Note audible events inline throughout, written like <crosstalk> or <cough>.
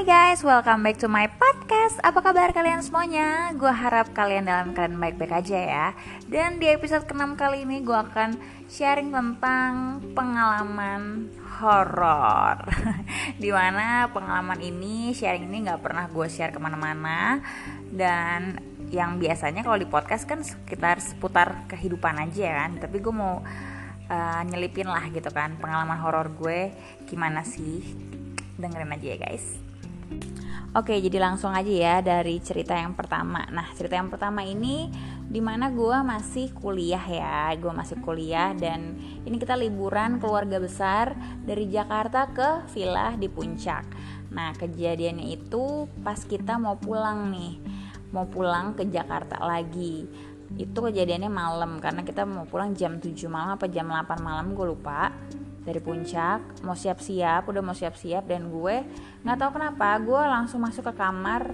Hai guys, welcome back to my podcast. Apa kabar kalian semuanya? Gue harap kalian dalam keadaan baik-baik aja ya. Dan di episode ke-6 kali ini gue akan sharing tentang pengalaman horor. <laughs> Di mana pengalaman ini, sharing ini gak pernah gue share ke mana-mana. Dan yang biasanya kalau di podcast kan sekitar seputar kehidupan aja kan. Tapi gue mau uh, nyelipin lah gitu kan pengalaman horor gue gimana sih dengerin aja ya guys Oke jadi langsung aja ya dari cerita yang pertama. Nah cerita yang pertama ini Di mana gue masih kuliah ya. Gue masih kuliah dan ini kita liburan keluarga besar Dari Jakarta ke villa di puncak. Nah kejadiannya itu pas kita mau pulang nih. Mau pulang ke Jakarta lagi. Itu kejadiannya malam Karena kita mau pulang jam 7 malam apa jam 8 malam gue lupa dari puncak mau siap-siap udah mau siap-siap dan gue nggak tahu kenapa gue langsung masuk ke kamar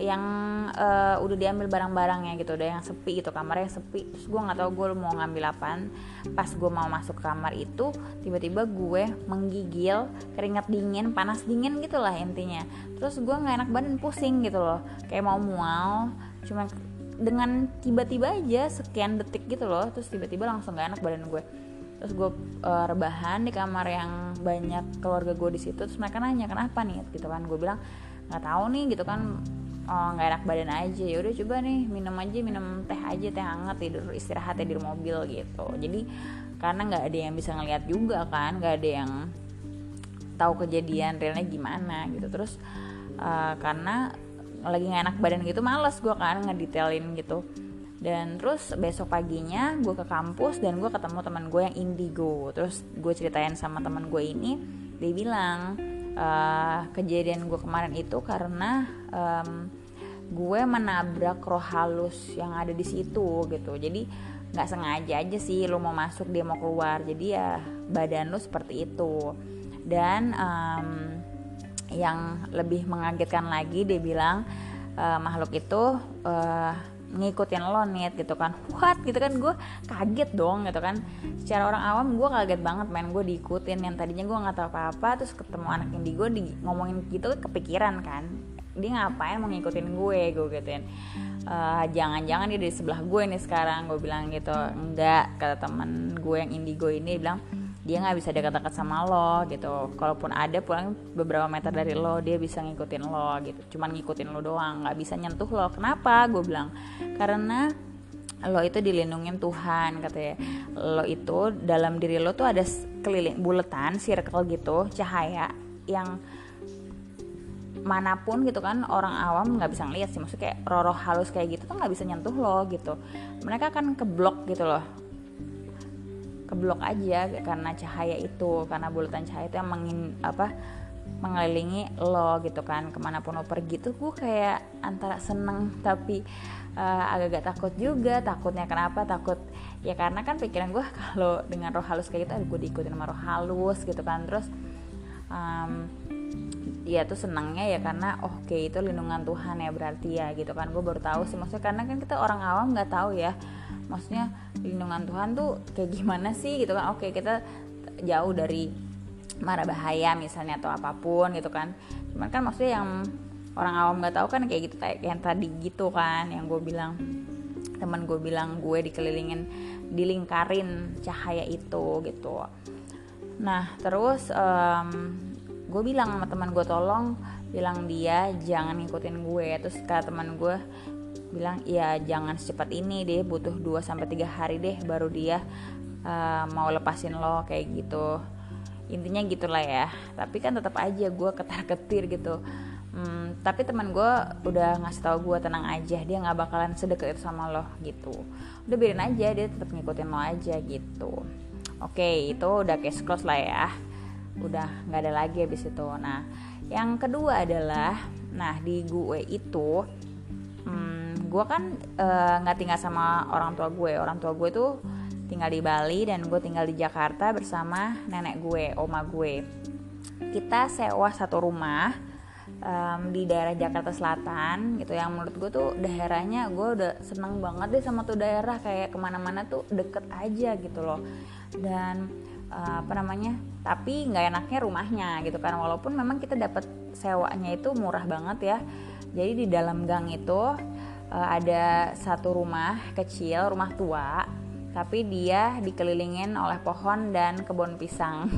yang uh, udah diambil barang-barangnya gitu udah yang sepi gitu kamar yang sepi. Terus gue nggak tahu gue mau ngambil apaan. Pas gue mau masuk ke kamar itu tiba-tiba gue menggigil keringat dingin panas dingin gitulah intinya. Terus gue nggak enak badan pusing gitu loh. Kayak mau mual cuma dengan tiba-tiba aja sekian detik gitu loh terus tiba-tiba langsung gak enak badan gue terus gue uh, rebahan di kamar yang banyak keluarga gue di situ terus mereka nanya kenapa nih? Gitu kan. Gue bilang nggak tahu nih gitu kan. Oh, nggak enak badan aja. Ya udah coba nih minum aja minum teh aja teh hangat tidur istirahat di mobil gitu. Jadi karena nggak ada yang bisa ngeliat juga kan nggak ada yang tahu kejadian realnya gimana gitu. Terus uh, karena lagi nggak enak badan gitu males gue kan ngedetailin gitu dan terus besok paginya gue ke kampus dan gue ketemu teman gue yang indigo. Terus gue ceritain sama teman gue ini dia bilang uh, kejadian gue kemarin itu karena um, gue menabrak roh halus yang ada di situ gitu. Jadi nggak sengaja aja sih lo mau masuk dia mau keluar. Jadi ya badan lo seperti itu. Dan um, yang lebih mengagetkan lagi dia bilang uh, makhluk itu uh, ngikutin lo nih gitu kan. What? Gitu kan gue kaget dong gitu kan. Secara orang awam gue kaget banget main gue diikutin. Yang tadinya gue nggak tahu apa-apa terus ketemu anak indigo di ngomongin gitu kepikiran kan. Dia ngapain mau ngikutin gue? Gue gituin. Uh, jangan-jangan dia di sebelah gue nih sekarang. Gue bilang gitu enggak kata teman gue yang indigo ini bilang dia nggak bisa dekat-dekat sama lo gitu. Kalaupun ada pulang beberapa meter dari lo dia bisa ngikutin lo gitu. Cuman ngikutin lo doang nggak bisa nyentuh lo. Kenapa? Gue bilang karena lo itu dilindungin Tuhan katanya. Lo itu dalam diri lo tuh ada keliling buletan circle gitu cahaya yang mana pun gitu kan orang awam nggak bisa ngeliat sih. Maksudnya kayak roh-roh halus kayak gitu tuh nggak bisa nyentuh lo gitu. Mereka kan keblok gitu loh keblok aja karena cahaya itu karena bulatan cahaya itu yang mengin apa mengelilingi lo gitu kan. Ke mana pun lo pergi tuh gue kayak antara seneng tapi uh, agak-agak takut juga. Takutnya kenapa? Takut ya karena kan pikiran gue <laughs> kalau dengan roh halus kayak gitu gue diikutin sama roh halus gitu kan. Terus um, ya tuh senangnya ya karena oke okay, itu lindungan Tuhan ya berarti ya gitu kan. Gue baru tahu sih maksudnya karena kan kita orang awam nggak tahu ya maksudnya lindungan Tuhan tuh kayak gimana sih gitu kan? Oke kita jauh dari marah bahaya misalnya atau apa pun gitu kan. Cuman kan maksudnya yang orang awam nggak tahu kan kayak gitu kayak yang tadi gitu kan yang gue bilang teman gue bilang gue dikelilingin dilingkarin cahaya itu gitu. Nah terus um, gue bilang sama teman gue tolong bilang dia jangan ngikutin gue. Terus kata teman gue bilang ya jangan secepat ini deh butuh 2 sampai tiga hari deh baru dia uh, mau lepasin lo kayak gitu. Intinya gitulah ya. Tapi kan tetap aja gue ketar ketir gitu. Hmm, tapi teman gue udah ngasih tahu gue tenang aja dia nggak bakalan sedekat itu sama lo gitu. Udah biarin aja dia tetap ngikutin lo aja gitu. Oke itu udah case close lah ya. Udah nggak ada lagi habis itu. Nah yang kedua adalah nah di gue itu gue kan eh, nggak uh, tinggal sama orang tua gue. Orang tua gue tuh tinggal di Bali dan gue tinggal di Jakarta bersama nenek gue oma gue. Kita sewa satu rumah um, di daerah Jakarta Selatan gitu. Yang menurut gue tuh daerahnya gue udah seneng banget deh sama tuh daerah. Kayak ke mana-mana tuh deket aja gitu loh. Dan uh, apa namanya tapi nggak enaknya rumahnya gitu kan. Walaupun memang kita dapat sewanya itu murah banget ya. Jadi di dalam gang itu uh, ada satu rumah kecil rumah tua tapi dia dikelilingin oleh pohon dan kebun pisang. <laughs>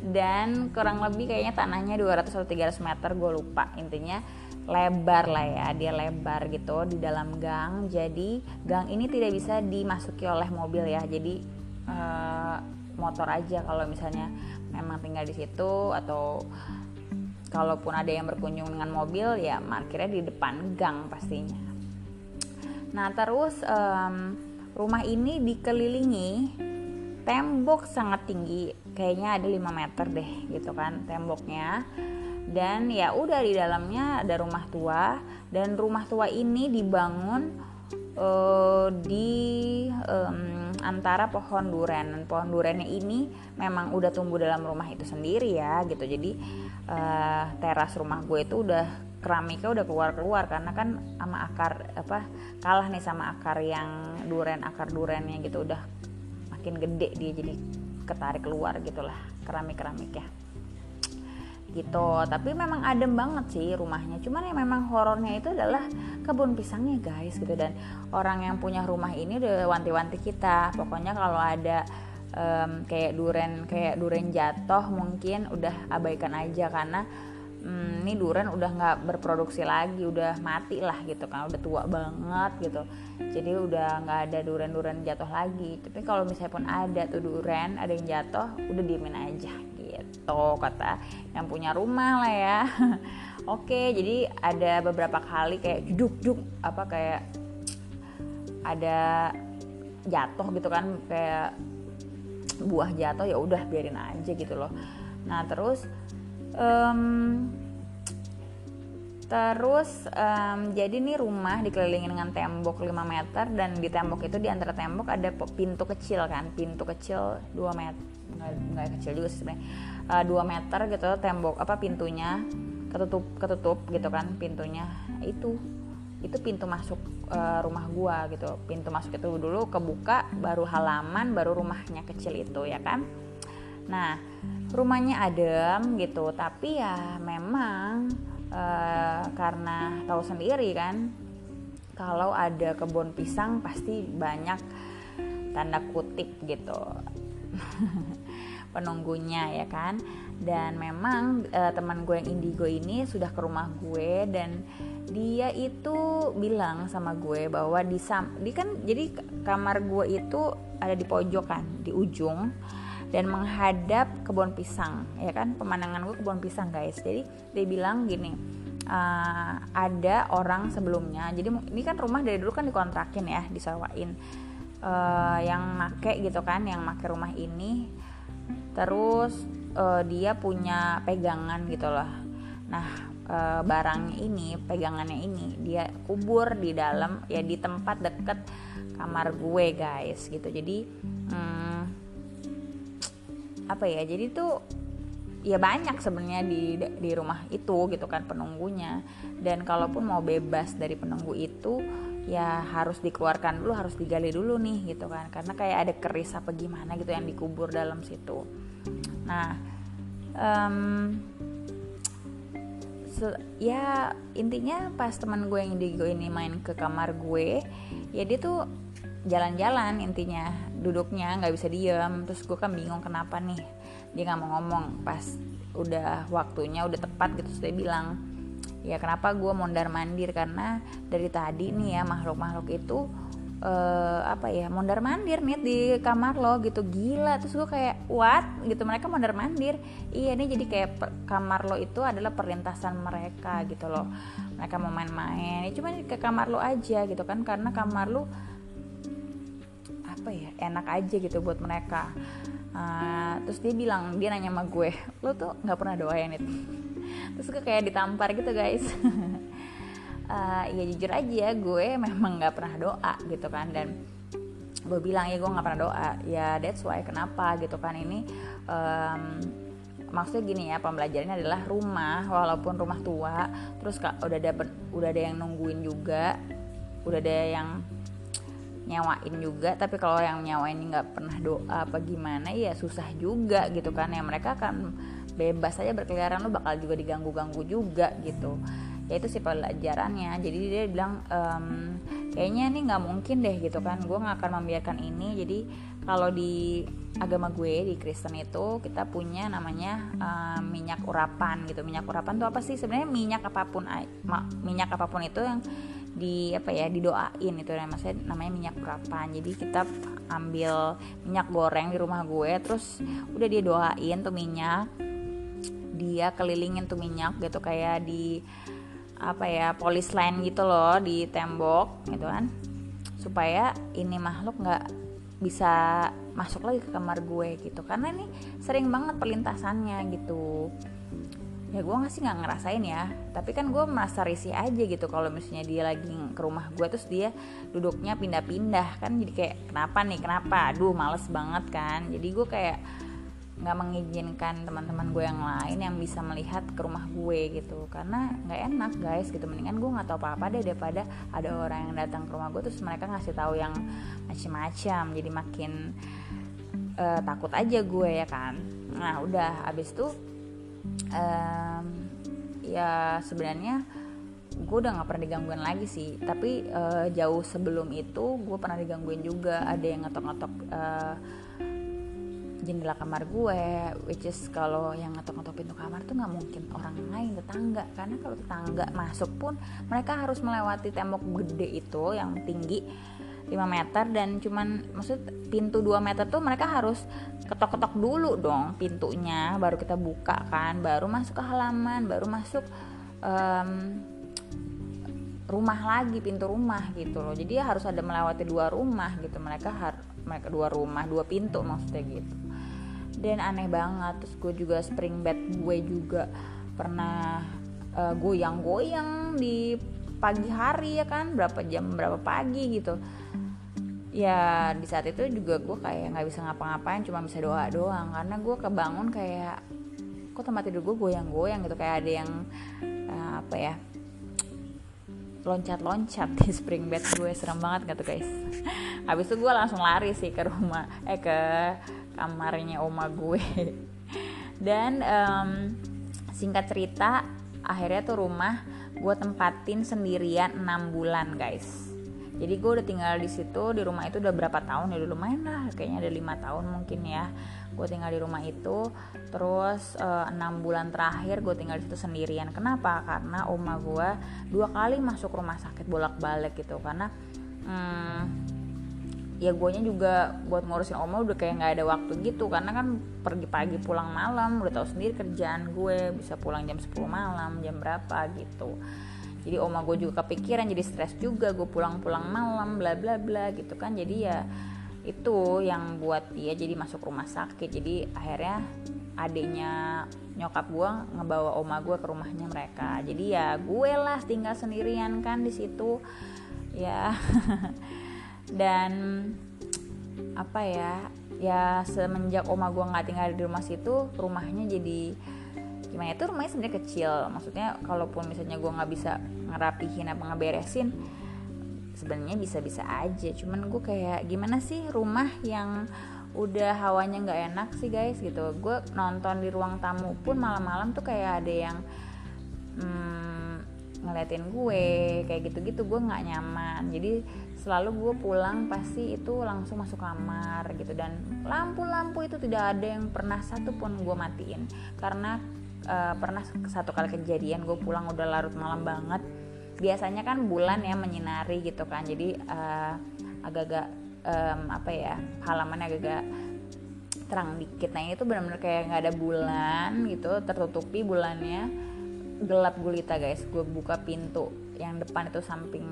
Dan kurang lebih kayaknya tanahnya 200 atau 300 meter gue lupa. Intinya lebar lah ya dia lebar gitu di dalam gang. Jadi gang ini tidak bisa dimasuki oleh mobil ya. Jadi uh, motor aja kalau misalnya memang tinggal di situ atau kalaupun ada yang berkunjung dengan mobil ya parkirnya di depan gang pastinya. Nah terus um, rumah ini dikelilingi tembok sangat tinggi. Kayaknya ada 5 meter deh gitu kan temboknya. Dan ya udah di dalamnya ada rumah tua. Dan rumah tua ini dibangun uh, di um, antara pohon duren. Pohon durennya ini memang udah tumbuh dalam rumah itu sendiri ya gitu. Jadi uh, teras rumah gue itu udah keramiknya udah keluar keluar karena kan sama akar apa kalah nih sama akar yang duren akar durennya gitu. Udah makin gede dia jadi ketarik keluar gitulah keramik keramiknya gitu. Tapi memang adem banget sih rumahnya. Cuman yang memang horornya itu adalah kebun pisangnya guys gitu. Dan orang yang punya rumah ini udah wanti-wanti kita. Pokoknya kalau ada um, kayak duren kayak duren jatuh mungkin udah abaikan aja. Karena hmm, ini duren udah nggak berproduksi lagi udah mati lah gitu kan. Udah tua banget gitu. Jadi udah nggak ada duren-duren jatuh lagi. Tapi kalau misalnya pun ada tuh duren ada yang jatuh udah diemin aja gitu kata yang punya rumah lah ya. <laughs> Oke jadi ada beberapa kali kayak juk juk apa kayak ada jatuh gitu kan kayak buah jatuh ya udah biarin aja gitu loh. Nah terus um, Terus um, jadi nih rumah dikelilingi dengan tembok 5 meter dan di tembok itu di antara tembok ada pintu kecil kan, pintu kecil 2 meter nggak kecil juga sih sebenarnya. Uh, 2 meter gitu tembok apa pintunya ketutup ketutup gitu kan pintunya. Itu itu pintu masuk uh, rumah gua gitu. Pintu masuk itu dulu kebuka baru halaman baru rumahnya kecil itu ya kan? Nah rumahnya adem gitu tapi ya memang uh, karena tahu sendiri kan kalau ada kebun pisang pasti banyak tanda kutip gitu. <laughs> Penunggunya ya kan? Dan memang uh, teman gue yang indigo ini sudah ke rumah gue dan dia itu bilang sama gue bahwa di sam di kan jadi kamar gue itu ada di pojokan di ujung dan menghadap kebun pisang ya kan? Pemandangan gue kebun pisang guys. Jadi dia bilang gini uh, ada orang sebelumnya. Jadi ini kan rumah dari dulu kan dikontrakin ya disewain. Uh, yang make gitu kan yang make rumah ini. Terus uh, dia punya pegangan gitu loh. Nah uh, barang ini pegangannya ini dia kubur di dalam ya di tempat deket kamar gue guys gitu. Jadi hmm, apa ya jadi tuh ya banyak sebenarnya di di rumah itu gitu kan penunggunya. Dan kalaupun mau bebas dari penunggu itu ya harus dikeluarkan dulu harus digali dulu nih gitu kan. Karena kayak ada keris apa gimana gitu yang dikubur dalam situ. Nah um, so, ya intinya pas teman gue yang indigo ini main ke kamar gue ya dia tuh jalan-jalan intinya duduknya nggak bisa diem. Terus gue kan bingung kenapa nih dia nggak mau ngomong. Pas udah waktunya udah tepat gitu sudah bilang ya kenapa gue mondar mandir? Karena dari tadi nih ya makhluk-makhluk itu uh, apa ya mondar mandir nih di kamar lo gitu. Gila. Terus gue kayak what? Gitu. Mereka mondar mandir. Iya ini jadi kayak kamar lo itu adalah perlintasan mereka gitu loh. Mereka mau main-main. Ya cuma ke kamar lo aja gitu kan. Karena kamar lo apa ya enak aja gitu buat mereka. Uh, terus dia bilang dia nanya sama gue lo tuh nggak pernah doain itu <laughs> terus gue kayak ditampar gitu guys. Uh, <laughs> ya jujur aja gue memang nggak pernah doa gitu kan. Dan gue bilang ya gue nggak pernah doa. Ya that's why kenapa gitu kan. Ini um, maksudnya gini ya pembelajarannya adalah rumah walaupun rumah tua terus kak udah ada udah ada yang nungguin juga udah ada yang nyawain juga tapi kalau yang nyawain nggak pernah doa apa gimana ya susah juga gitu kan. Ya mereka akan bebas aja berkeliaran lu bakal juga diganggu-ganggu juga gitu. Ya itu sih pelajarannya. Jadi dia bilang ehm, kayaknya nih nggak mungkin deh gitu kan gue nggak akan membiarkan ini. Jadi kalau di agama gue di Kristen itu kita punya namanya uh, minyak urapan gitu. Minyak urapan itu apa sih? Sebenarnya minyak apa pun minyak apa pun itu yang di apa ya didoain itu namanya namanya minyak urapan jadi kita ambil minyak goreng di rumah gue terus udah dia doain tuh minyak. Dia kelilingin tuh minyak gitu kayak di apa ya polis line gitu loh di tembok gitu kan. Supaya ini makhluk nggak bisa masuk lagi ke kamar gue gitu. Karena ini sering banget perlintasannya gitu ya gue nggak sih nggak ngerasain ya. Tapi kan gue merasa risih aja gitu kalau misalnya dia lagi ke rumah gue terus dia duduknya pindah-pindah. Kan jadi kayak kenapa nih? Kenapa? Aduh males banget kan. Jadi gue kayak nggak mengizinkan teman-teman gue yang lain yang bisa melihat ke rumah gue gitu. Karena nggak enak guys gitu. Mendingan gue nggak tahu apa-apa deh daripada ada orang yang datang ke rumah gue terus mereka ngasih tahu yang macam-macam jadi makin uh, takut aja gue ya kan. Nah udah. Abis itu um, ya sebenarnya gue udah nggak pernah digangguin lagi sih. Tapi uh, jauh sebelum itu gue pernah digangguin juga. Ada yang ngetok-ngetok uh, jendela kamar gue which is kalau yang ngetok-ngetok pintu kamar tuh nggak mungkin orang lain tetangga. Karena kalau tetangga masuk pun mereka harus melewati tembok gede itu yang tinggi 5 meter dan cuman maksud pintu 2 meter tuh mereka harus ketok-ketok dulu dong pintunya baru kita buka kan baru masuk ke halaman baru masuk um, rumah lagi pintu rumah gitu loh. Jadi harus ada melewati dua rumah gitu mereka harus mereka dua rumah dua pintu maksudnya gitu. Dan aneh banget terus gue juga spring bed gue juga pernah uh, goyang-goyang di pagi hari ya kan berapa jam berapa pagi gitu ya di saat itu juga gue kayak nggak bisa ngapa-ngapain cuma bisa doa doang. Karena gue kebangun kayak kok tempat tidur gue goyang-goyang gitu. Kayak ada yang uh, apa ya loncat-loncat di spring bed gue serem banget gitu guys? Habis itu gue langsung lari sih ke rumah eh ke kamarnya oma gue dan um, singkat cerita akhirnya tuh rumah gue tempatin sendirian 6 bulan guys jadi gue udah tinggal di situ di rumah itu udah berapa tahun ya udah lumayan lah kayaknya ada lima tahun mungkin ya gue tinggal di rumah itu. Terus eh, enam bulan terakhir gue tinggal di situ sendirian. Kenapa? Karena oma gue dua kali masuk rumah sakit bolak balik gitu karena hmm, ya guanya juga buat ngurusin oma udah kayak nggak ada waktu gitu. Karena kan pergi pagi pulang malam udah tahu sendiri kerjaan gue bisa pulang jam 10 malam jam berapa gitu jadi oma gue juga kepikiran jadi stres juga gue pulang-pulang malam bla bla bla gitu kan. Jadi ya itu yang buat dia jadi masuk rumah sakit. Jadi akhirnya adiknya nyokap gue ngebawa oma gue ke rumahnya mereka. Jadi ya gue lah tinggal sendirian kan di situ. Ya <laughs> dan apa ya ya semenjak oma gue nggak tinggal di rumah situ rumahnya jadi gimana? Itu rumahnya sebenarnya kecil. Maksudnya kalaupun misalnya gue nggak bisa ngerapihin apa ngeberesin sebenarnya bisa-bisa aja. Cuman gue kayak gimana sih rumah yang udah hawanya nggak enak sih guys gitu. Gue nonton di ruang tamu pun malam-malam tuh kayak ada yang hmm, ngeliatin gue kayak gitu-gitu. Gue nggak nyaman. Jadi selalu gue pulang pasti itu langsung masuk kamar gitu. Dan lampu-lampu itu tidak ada yang pernah satu pun gue matiin. Karena uh, pernah satu kali kejadian gue pulang udah larut malam banget. Biasanya kan bulan ya menyinari gitu kan jadi uh, agak-agak um, apa ya halamannya agak-agak terang dikit. Nah ini tuh benar-benar kayak nggak ada bulan gitu tertutupi bulannya. Gelap gulita guys. Gue buka pintu yang depan itu samping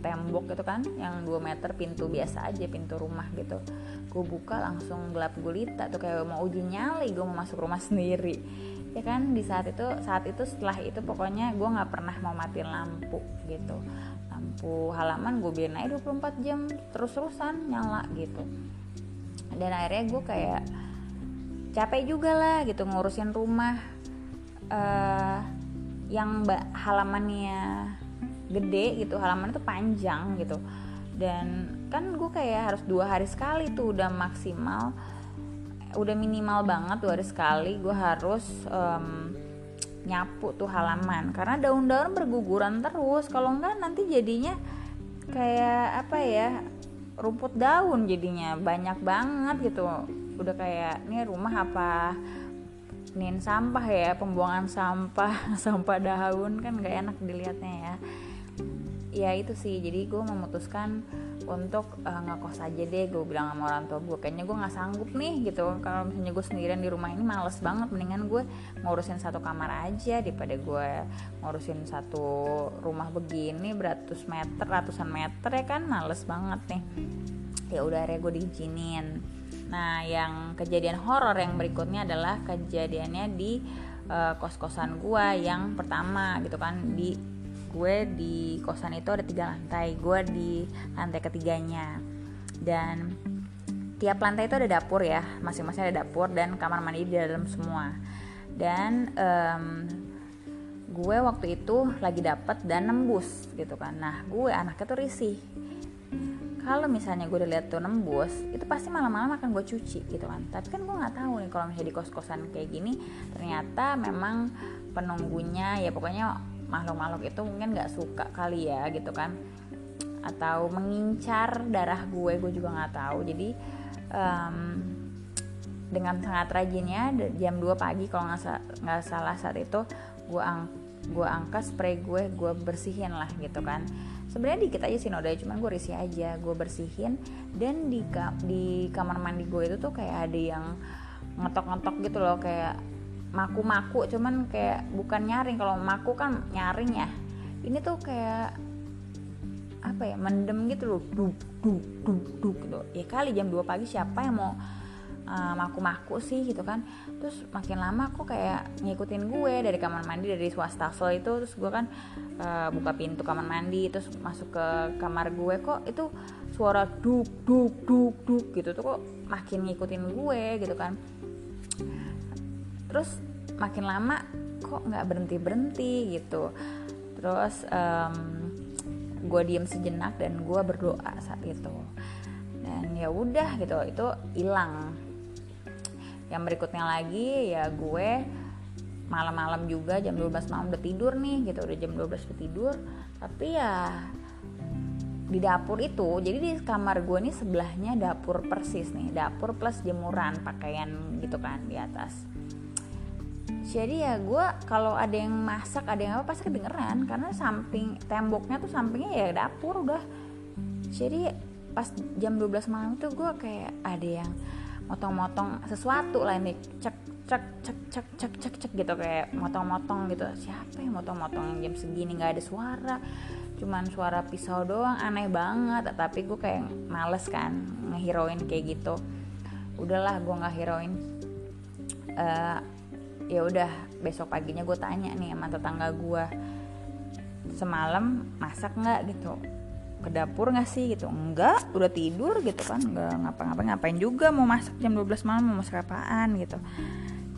tembok gitu kan yang 2 meter pintu biasa aja pintu rumah gitu. Gue buka langsung gelap gulita tuh kayak mau uji nyali gue mau masuk rumah <laughs> sendiri ya kan di saat itu saat itu setelah itu pokoknya gue nggak pernah mau matiin lampu gitu. Lampu halaman gue biarin aja 24 jam terus-terusan nyala gitu. Dan akhirnya gue kayak capek juga lah gitu ngurusin rumah. Uh, yang halamannya gede gitu halaman itu panjang gitu. Dan kan gue kayak harus dua hari sekali tuh udah maksimal udah minimal banget dua hari sekali gue harus um, nyapu tuh halaman. Karena daun-daun berguguran terus. Kalau enggak nanti jadinya kayak apa ya rumput daun jadinya. Banyak banget gitu. Udah kayak ini rumah apa nin sampah ya? Pembuangan sampah <laughs> sampah daun kan gak enak dilihatnya ya ya itu sih. Jadi gue memutuskan untuk uh, ngekos aja deh. Gue bilang sama orang tua gue kayaknya gue nggak sanggup nih gitu. Kalau misalnya gue sendirian di rumah ini males banget. Mendingan gue ngurusin satu kamar aja daripada gue ngurusin satu rumah begini beratus meter ratusan meter ya kan? Males banget nih. Ya udah ya gue diizinin. Nah yang kejadian horor yang berikutnya adalah kejadiannya di uh, kos-kosan gue yang pertama gitu kan. Di gue di kosan itu ada tiga lantai gue di lantai ketiganya. Dan tiap lantai itu ada dapur ya masing-masing ada dapur dan kamar mandi di dalam semua. Dan um, gue waktu itu lagi dapet dan nembus gitu kan. Nah gue anaknya tuh risih. Kalau misalnya gue udah lihat tuh nembus itu pasti malam-malam akan gue cuci gitu kan. Tapi kan gue nggak tahu nih kalau misalnya di kos-kosan kayak gini ternyata memang penunggunya ya pokoknya makhluk-makhluk itu mungkin nggak suka kali ya gitu kan. Atau mengincar darah gue gue juga nggak tahu. Jadi um, dengan sangat rajinnya jam 2 pagi kalau nggak salah saat itu gue ang gue angkat spray gue gue bersihin lah gitu kan. Sebenarnya dikit aja sih nodanya cuman gue risih aja gue bersihin. Dan di di kamar mandi gue itu tuh kayak ada yang ngetok-ngetok gitu loh kayak maku-maku cuman kayak bukan nyaring. Kalau maku kan nyaring ya. Ini tuh kayak apa ya mendem gitu loh. Duk duk duk duk gitu. Ya kali jam 2 pagi siapa yang mau uh, maku-maku sih gitu kan. Terus makin lama kok kayak ngikutin gue dari kamar mandi dari wastafel itu. Terus gue kan uh, buka pintu kamar mandi terus masuk ke kamar gue kok itu suara duk duk duk duk gitu tuh kok makin ngikutin gue gitu kan terus makin lama kok nggak berhenti berhenti gitu. Terus um, gue diem sejenak dan gue berdoa saat itu. Dan ya udah gitu itu hilang. Yang berikutnya lagi ya gue malam-malam juga jam 12 malam udah tidur nih gitu udah jam 12 udah tidur. Tapi ya di dapur itu jadi di kamar gue nih sebelahnya dapur persis nih dapur plus jemuran pakaian gitu kan di atas jadi ya gue kalau ada yang masak ada yang apa pasti kedengeran. Karena samping temboknya tuh sampingnya ya dapur udah. Jadi pas jam 12 malam tuh gue kayak ada yang motong-motong sesuatu lah ini. Cek cek cek cek cek cek cek gitu. Kayak motong-motong gitu. Siapa yang motong-motong jam segini? Nggak ada suara. Cuman suara pisau doang. Aneh banget. Tapi gue kayak males kan ngehiroin kayak gitu. Udahlah gue nggak heroin. Uh, ya udah besok paginya gue tanya nih sama tetangga gue semalam masak nggak? Gitu. Ke dapur nggak sih? Gitu. Enggak udah tidur gitu kan. Nggak ngapa-ngapain ngapain juga mau masak jam 12 malam mau masak apaan? Gitu.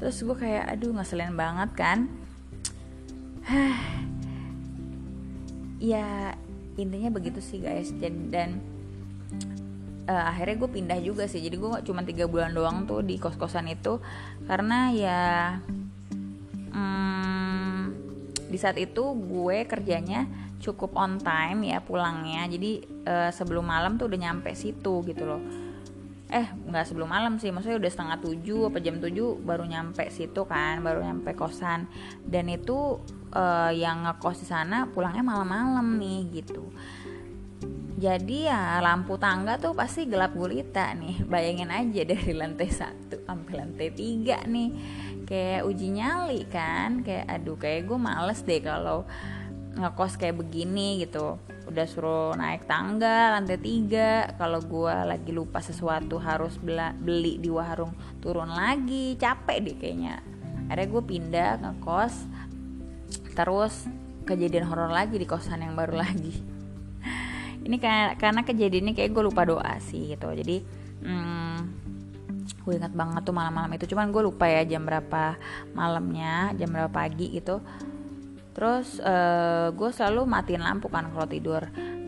Terus gue kayak aduh ngeselin banget kan. <sighs> Ya intinya begitu sih guys. Dan uh, akhirnya gue pindah juga sih. Jadi gue cuma tiga bulan doang tuh di kos kosan itu. Karena ya di saat itu gue kerjanya cukup on time ya pulangnya. Jadi uh, sebelum malam tuh udah nyampe situ gitu loh. Eh nggak sebelum malam sih maksudnya udah setengah tujuh apa jam tujuh baru nyampe situ kan baru nyampe kosan. Dan itu uh, yang ngekos di sana pulangnya malam-malam nih gitu jadi ya lampu tangga tuh pasti gelap gulita nih. Bayangin aja dari lantai satu sampai lantai tiga nih. Kayak uji nyali kan. Kayak aduh kayak gue males deh kalau ngekos kayak begini gitu. Udah suruh naik tangga lantai tiga. Kalau gue lagi lupa sesuatu harus beli di warung turun lagi. Capek deh kayaknya. Akhirnya gue pindah ngekos. Terus kejadian horor lagi di kosan yang baru lagi ini karena, karena kejadiannya kayak gue lupa doa sih gitu. Jadi hmm, gue ingat banget tuh malam-malam itu. Cuman gue lupa ya jam berapa malamnya jam berapa pagi gitu. Terus uh, gue selalu matiin lampu kan kalau tidur.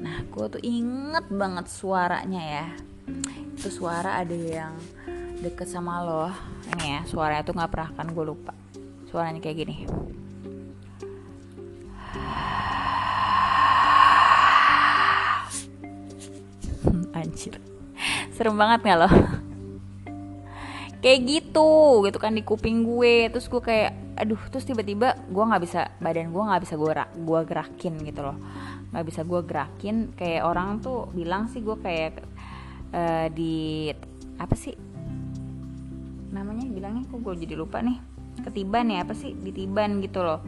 Nah gue tuh inget banget suaranya ya. Itu suara ada yang deket sama lo. Ini ya suaranya tuh nggak pernah kan gue lupa. Suaranya kayak gini serem banget nggak lo? <laughs> Kayak gitu gitu kan di kuping gue. Terus gue kayak aduh terus tiba-tiba gue nggak bisa badan gue nggak bisa gue gue gerakin gitu loh. Nggak bisa gue gerakin kayak orang tuh bilang sih gue kayak uh, di apa sih? Namanya bilangnya kok gue jadi lupa nih. Ketiban ya apa sih? Ditiban gitu loh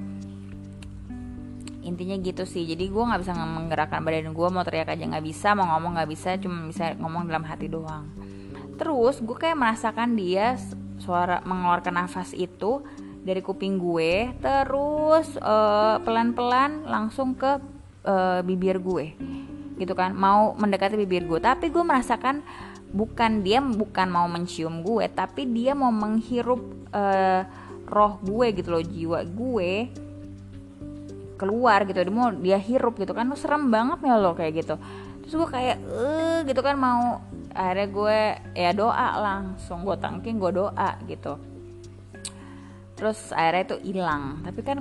intinya gitu sih. Jadi gue nggak bisa menggerakkan badan gue mau teriak aja nggak bisa mau ngomong nggak bisa cuma bisa ngomong dalam hati doang. Terus gue kayak merasakan dia suara mengeluarkan nafas itu dari kuping gue terus uh, pelan-pelan langsung ke uh, bibir gue. Gitu kan mau mendekati bibir gue. Tapi gue merasakan bukan dia bukan mau mencium gue tapi dia mau menghirup uh, roh gue gitu loh jiwa gue keluar gitu dia mau dia hirup gitu kan lu serem banget ya lo kayak gitu. Terus gue kayak eh gitu kan mau akhirnya gue ya doa langsung gue tangking gue doa gitu. Terus akhirnya itu hilang. Tapi kan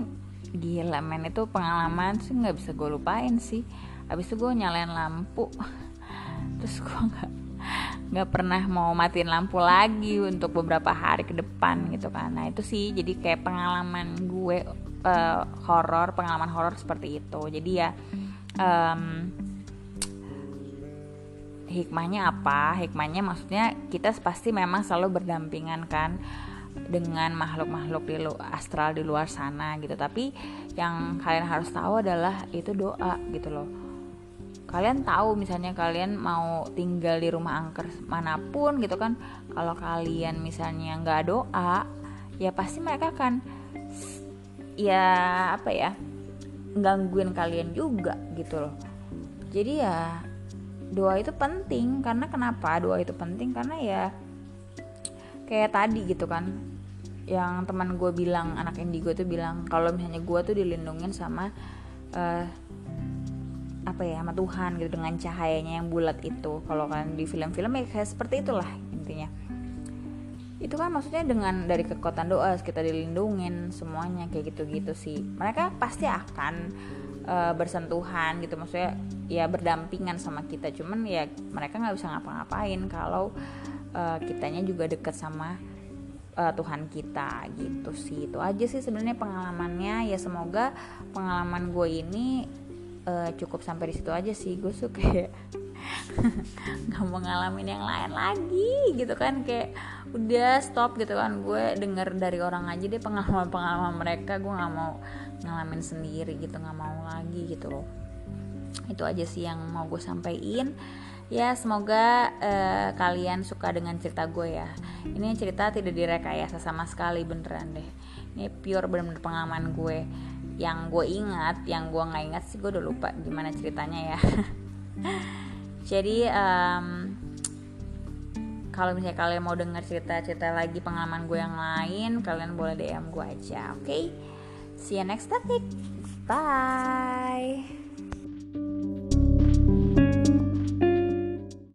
gila men itu pengalaman sih nggak bisa gue lupain sih. Abis itu gue nyalain lampu. <laughs> Terus gue nggak nggak pernah mau matiin lampu lagi untuk beberapa hari ke depan gitu kan. Nah itu sih jadi kayak pengalaman gue uh, horor pengalaman horor seperti itu. Jadi ya um, hikmahnya apa? Hikmahnya maksudnya kita pasti memang selalu berdampingan kan dengan makhluk-makhluk di astral di luar sana gitu. Tapi yang kalian harus tahu adalah itu doa gitu loh kalian tahu misalnya kalian mau tinggal di rumah angker mana pun gitu kan kalau kalian misalnya nggak doa ya pasti mereka akan ya apa ya gangguin kalian juga gitu loh. Jadi ya doa itu penting. Karena kenapa doa itu penting? Karena ya kayak tadi gitu kan yang teman gue bilang anak indigo tuh bilang kalau misalnya gue tuh dilindungin sama uh, apa ya sama Tuhan gitu dengan cahayanya yang bulat itu. Kalau kan di film-film ya kayak seperti itulah intinya. Itu kan maksudnya dengan dari kekuatan doa kita dilindungin semuanya kayak gitu-gitu sih. Mereka pasti akan uh, bersentuhan gitu maksudnya ya berdampingan sama kita. Cuman ya mereka nggak bisa ngapa-ngapain kalau uh, kitanya juga deket sama uh, Tuhan kita gitu sih. Itu aja sih sebenarnya pengalamannya. Ya semoga pengalaman gue ini uh, cukup sampai di situ aja sih. Gue suka kayak <laughs> nggak mau ngalamin yang lain lagi gitu kan. Kayak udah stop gitu kan. Gue denger dari orang aja deh pengalaman pengalaman mereka. Gue nggak mau ngalamin sendiri gitu nggak mau lagi gitu loh. Itu aja sih yang mau gue sampaikan. Ya semoga uh, kalian suka dengan cerita gue ya. Ini cerita tidak direkayasa sama sekali beneran deh. Ini pure bener-bener pengalaman gue yang gue ingat yang gue nggak ingat sih gue udah lupa gimana ceritanya ya. <laughs> Jadi um, kalau misalnya kalian mau dengar cerita-cerita lagi pengalaman gue yang lain kalian boleh DM gue aja oke? Okay? see you next topic. Bye